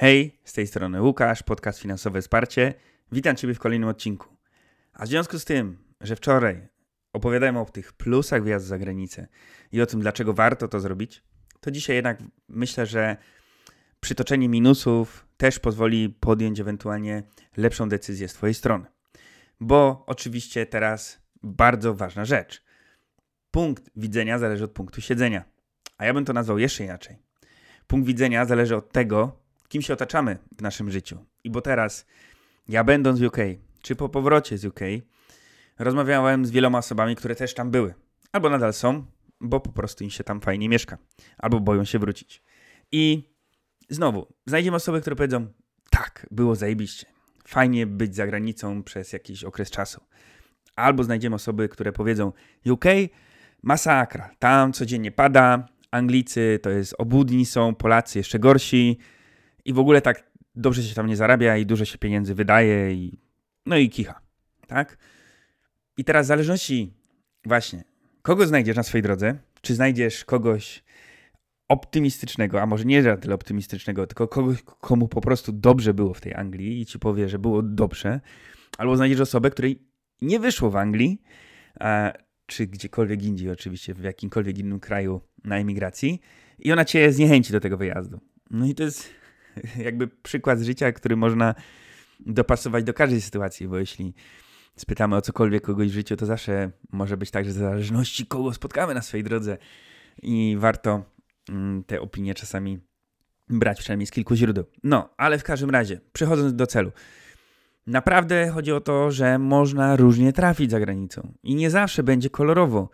Hej, z tej strony Łukasz, podcast Finansowe Wsparcie. Witam Ciebie w kolejnym odcinku. A w związku z tym, że wczoraj opowiadałem o tych plusach wyjazdu za granicę i o tym, dlaczego warto to zrobić, to dzisiaj jednak myślę, że przytoczenie minusów też pozwoli podjąć ewentualnie lepszą decyzję z Twojej strony. Bo oczywiście teraz bardzo ważna rzecz. Punkt widzenia zależy od punktu siedzenia. A ja bym to nazwał jeszcze inaczej. Punkt widzenia zależy od tego, kim się otaczamy w naszym życiu. I bo teraz, ja będąc w UK, czy po powrocie z UK, rozmawiałem z wieloma osobami, które też tam były. Albo nadal są, bo po prostu im się tam fajnie mieszka. Albo boją się wrócić. I znowu, znajdziemy osoby, które powiedzą, tak, było zajebiście. Fajnie być za granicą przez jakiś okres czasu. Albo znajdziemy osoby, które powiedzą, UK, masakra, tam codziennie pada, Anglicy to jest obudni są, Polacy jeszcze gorsi, i w ogóle tak dobrze się tam nie zarabia i dużo się pieniędzy wydaje i no i kicha, tak? I teraz w zależności właśnie, kogo znajdziesz na swojej drodze, czy znajdziesz kogoś optymistycznego, a może nie tyle optymistycznego, tylko kogoś, komu po prostu dobrze było w tej Anglii i ci powie, że było dobrze, albo znajdziesz osobę, której nie wyszło w Anglii, a, czy gdziekolwiek indziej, oczywiście, w jakimkolwiek innym kraju na emigracji, i ona cię zniechęci do tego wyjazdu. No i to jest jakby przykład z życia, który można dopasować do każdej sytuacji, bo jeśli spytamy o cokolwiek kogoś w życiu, to zawsze może być tak, że w zależności kogo spotkamy na swojej drodze i warto mm, te opinie czasami brać przynajmniej z kilku źródeł. No, ale w każdym razie, przechodząc do celu. Naprawdę chodzi o to, że można różnie trafić za granicą i nie zawsze będzie kolorowo.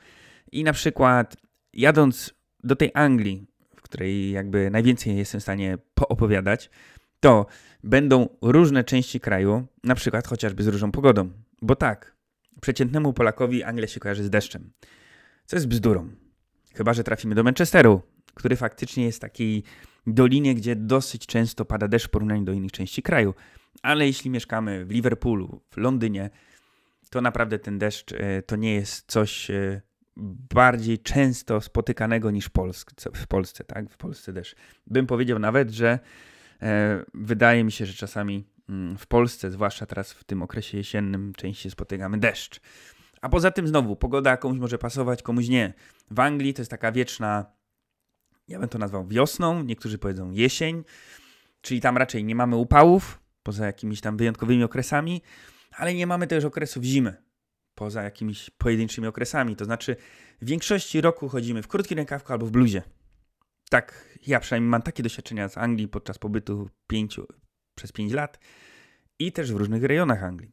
I na przykład jadąc do tej Anglii, której jakby najwięcej jestem w stanie poopowiadać, to będą różne części kraju, na przykład chociażby z różną pogodą. Bo tak, przeciętnemu Polakowi Anglia się kojarzy z deszczem, co jest bzdurą. Chyba, że trafimy do Manchesteru, który faktycznie jest takiej dolinie, gdzie dosyć często pada deszcz w porównaniu do innych części kraju. Ale jeśli mieszkamy w Liverpoolu, w Londynie, to naprawdę ten deszcz e, to nie jest coś e, bardziej często spotykanego niż Polsce, w Polsce, tak? W Polsce też. Bym powiedział nawet, że e, wydaje mi się, że czasami mm, w Polsce, zwłaszcza teraz w tym okresie jesiennym, częściej spotykamy deszcz. A poza tym znowu, pogoda komuś może pasować, komuś nie. W Anglii to jest taka wieczna, ja bym to nazwał wiosną, niektórzy powiedzą jesień, czyli tam raczej nie mamy upałów, poza jakimiś tam wyjątkowymi okresami, ale nie mamy też okresów zimy poza jakimiś pojedynczymi okresami. To znaczy, w większości roku chodzimy w krótkim rękawku albo w bluzie. Tak, ja przynajmniej mam takie doświadczenia z Anglii podczas pobytu pięciu, przez 5 lat i też w różnych rejonach Anglii.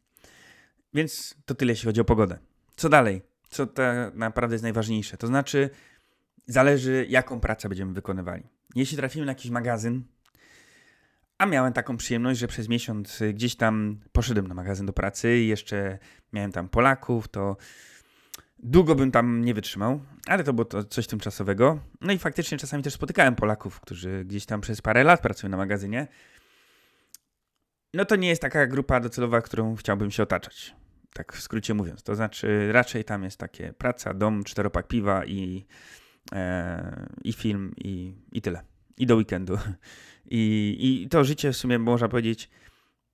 Więc to tyle, jeśli chodzi o pogodę. Co dalej? Co tak naprawdę jest najważniejsze? To znaczy, zależy, jaką pracę będziemy wykonywali. Jeśli trafimy na jakiś magazyn, a miałem taką przyjemność, że przez miesiąc y, gdzieś tam poszedłem na magazyn do pracy i jeszcze miałem tam Polaków, to długo bym tam nie wytrzymał, ale to było to coś tymczasowego. No i faktycznie czasami też spotykałem Polaków, którzy gdzieś tam przez parę lat pracują na magazynie. No to nie jest taka grupa docelowa, którą chciałbym się otaczać. Tak w skrócie mówiąc. To znaczy raczej tam jest takie praca, dom, czteropak piwa i, e, i film i, i tyle. I do weekendu. I, I to życie w sumie można powiedzieć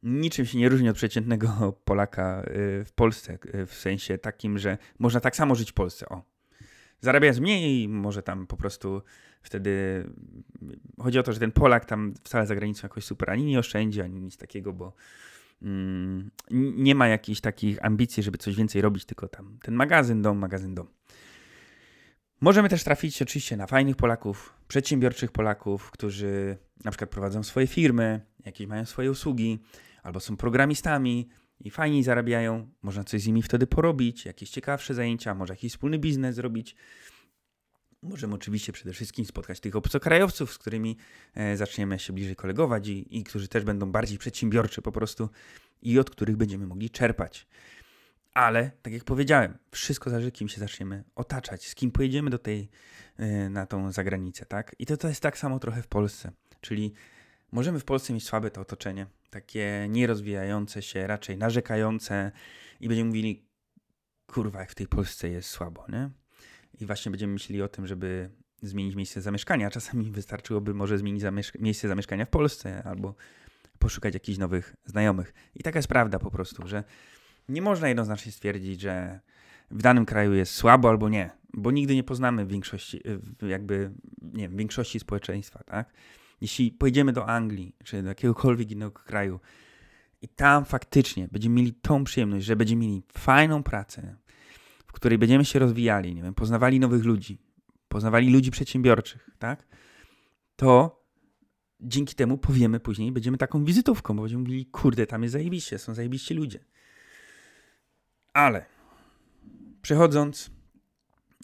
niczym się nie różni od przeciętnego Polaka y, w Polsce, y, w sensie takim, że można tak samo żyć w Polsce. O. Zarabiając mniej, może tam po prostu wtedy chodzi o to, że ten Polak tam wcale za granicą jakoś super ani nie oszczędzi, ani nic takiego, bo mm, nie ma jakichś takich ambicji, żeby coś więcej robić, tylko tam ten magazyn, dom, magazyn, dom. Możemy też trafić oczywiście na fajnych Polaków, przedsiębiorczych Polaków, którzy na przykład prowadzą swoje firmy, jakieś mają swoje usługi, albo są programistami i fajnie zarabiają. Można coś z nimi wtedy porobić, jakieś ciekawsze zajęcia, może jakiś wspólny biznes zrobić. Możemy oczywiście przede wszystkim spotkać tych obcokrajowców, z którymi e, zaczniemy się bliżej kolegować i, i którzy też będą bardziej przedsiębiorczy po prostu i od których będziemy mogli czerpać. Ale, tak jak powiedziałem, wszystko zależy, kim się zaczniemy otaczać, z kim pojedziemy do tej, yy, na tą zagranicę, tak? I to, to jest tak samo trochę w Polsce. Czyli możemy w Polsce mieć słabe to otoczenie, takie nierozwijające się, raczej narzekające i będziemy mówili, kurwa, jak w tej Polsce jest słabo, nie? I właśnie będziemy myśleli o tym, żeby zmienić miejsce zamieszkania. Czasami wystarczyłoby może zmienić miejsce zamieszkania w Polsce albo poszukać jakichś nowych znajomych. I taka jest prawda po prostu, że nie można jednoznacznie stwierdzić, że w danym kraju jest słabo albo nie, bo nigdy nie poznamy większości, jakby, nie wiem, większości społeczeństwa, tak? Jeśli pojedziemy do Anglii, czy do jakiegokolwiek innego kraju i tam faktycznie będziemy mieli tą przyjemność, że będziemy mieli fajną pracę, w której będziemy się rozwijali, nie wiem, poznawali nowych ludzi, poznawali ludzi przedsiębiorczych, tak? To dzięki temu powiemy później, będziemy taką wizytówką, bo będziemy mówili, kurde, tam jest zajebiście, są zajebiści ludzie. Ale przechodząc,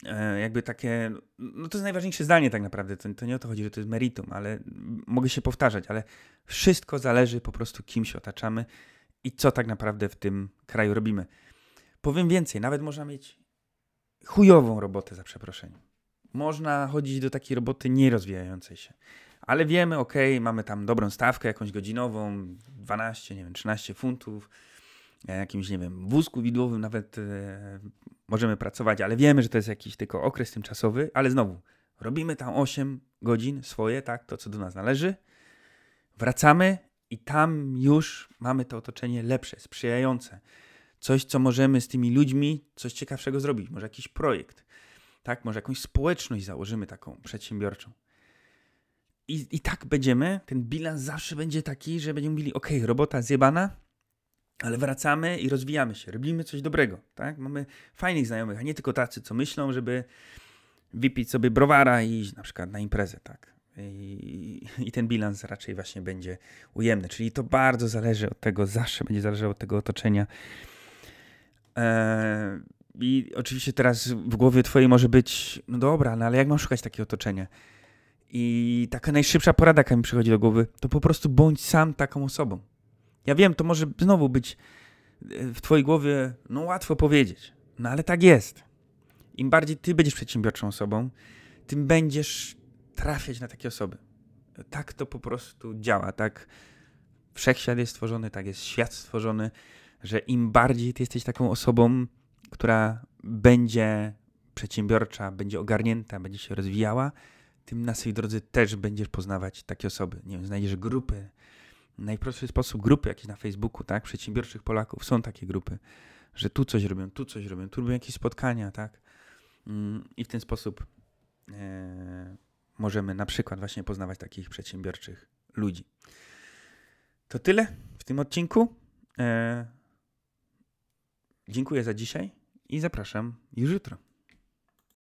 e, jakby takie, no to jest najważniejsze zdanie tak naprawdę, to, to nie o to chodzi, że to jest meritum, ale mogę się powtarzać, ale wszystko zależy po prostu kim się otaczamy i co tak naprawdę w tym kraju robimy. Powiem więcej, nawet można mieć chujową robotę za przeproszeniem. Można chodzić do takiej roboty nierozwijającej się. Ale wiemy, ok, mamy tam dobrą stawkę, jakąś godzinową, 12, nie wiem, 13 funtów, jakimś, nie wiem, wózku widłowym nawet e, możemy pracować, ale wiemy, że to jest jakiś tylko okres tymczasowy, ale znowu, robimy tam 8 godzin swoje, tak, to co do nas należy, wracamy i tam już mamy to otoczenie lepsze, sprzyjające. Coś, co możemy z tymi ludźmi, coś ciekawszego zrobić, może jakiś projekt, tak, może jakąś społeczność założymy taką przedsiębiorczą. I, I tak będziemy, ten bilans zawsze będzie taki, że będziemy mówili, ok, robota zjebana, ale wracamy i rozwijamy się, robimy coś dobrego, tak? Mamy fajnych znajomych, a nie tylko tacy, co myślą, żeby wypić sobie browara i iść na przykład na imprezę, tak? I, I, ten bilans raczej właśnie będzie ujemny, czyli to bardzo zależy od tego, zawsze będzie zależało od tego otoczenia. Eee, I oczywiście teraz w głowie twojej może być, no dobra, no ale jak mam szukać takiego otoczenia? I taka najszybsza porada, jaka mi przychodzi do głowy, to po prostu bądź sam taką osobą. Ja wiem, to może znowu być e, w twojej głowie, no łatwo powiedzieć, no ale tak jest. Im bardziej ty będziesz przedsiębiorczą osobą, tym będziesz trafiać na takie osoby. Tak to po prostu działa, tak wszechświat jest stworzony, tak jest świat stworzony, że im bardziej ty jesteś taką osobą, która będzie przedsiębiorcza, będzie ogarnięta, będzie się rozwijała, tym na swojej drodze też będziesz poznawać takie osoby. Nie wiem, znajdziesz grupy, najprostszy sposób grupy jakieś na Facebooku, tak, przedsiębiorczych Polaków, są takie grupy, że tu coś robią, tu coś robią, tu robią jakieś spotkania, tak, mm, i w ten sposób e, możemy na przykład właśnie poznawać takich przedsiębiorczych ludzi. To tyle w tym odcinku. E, dziękuję za dzisiaj i zapraszam już jutro.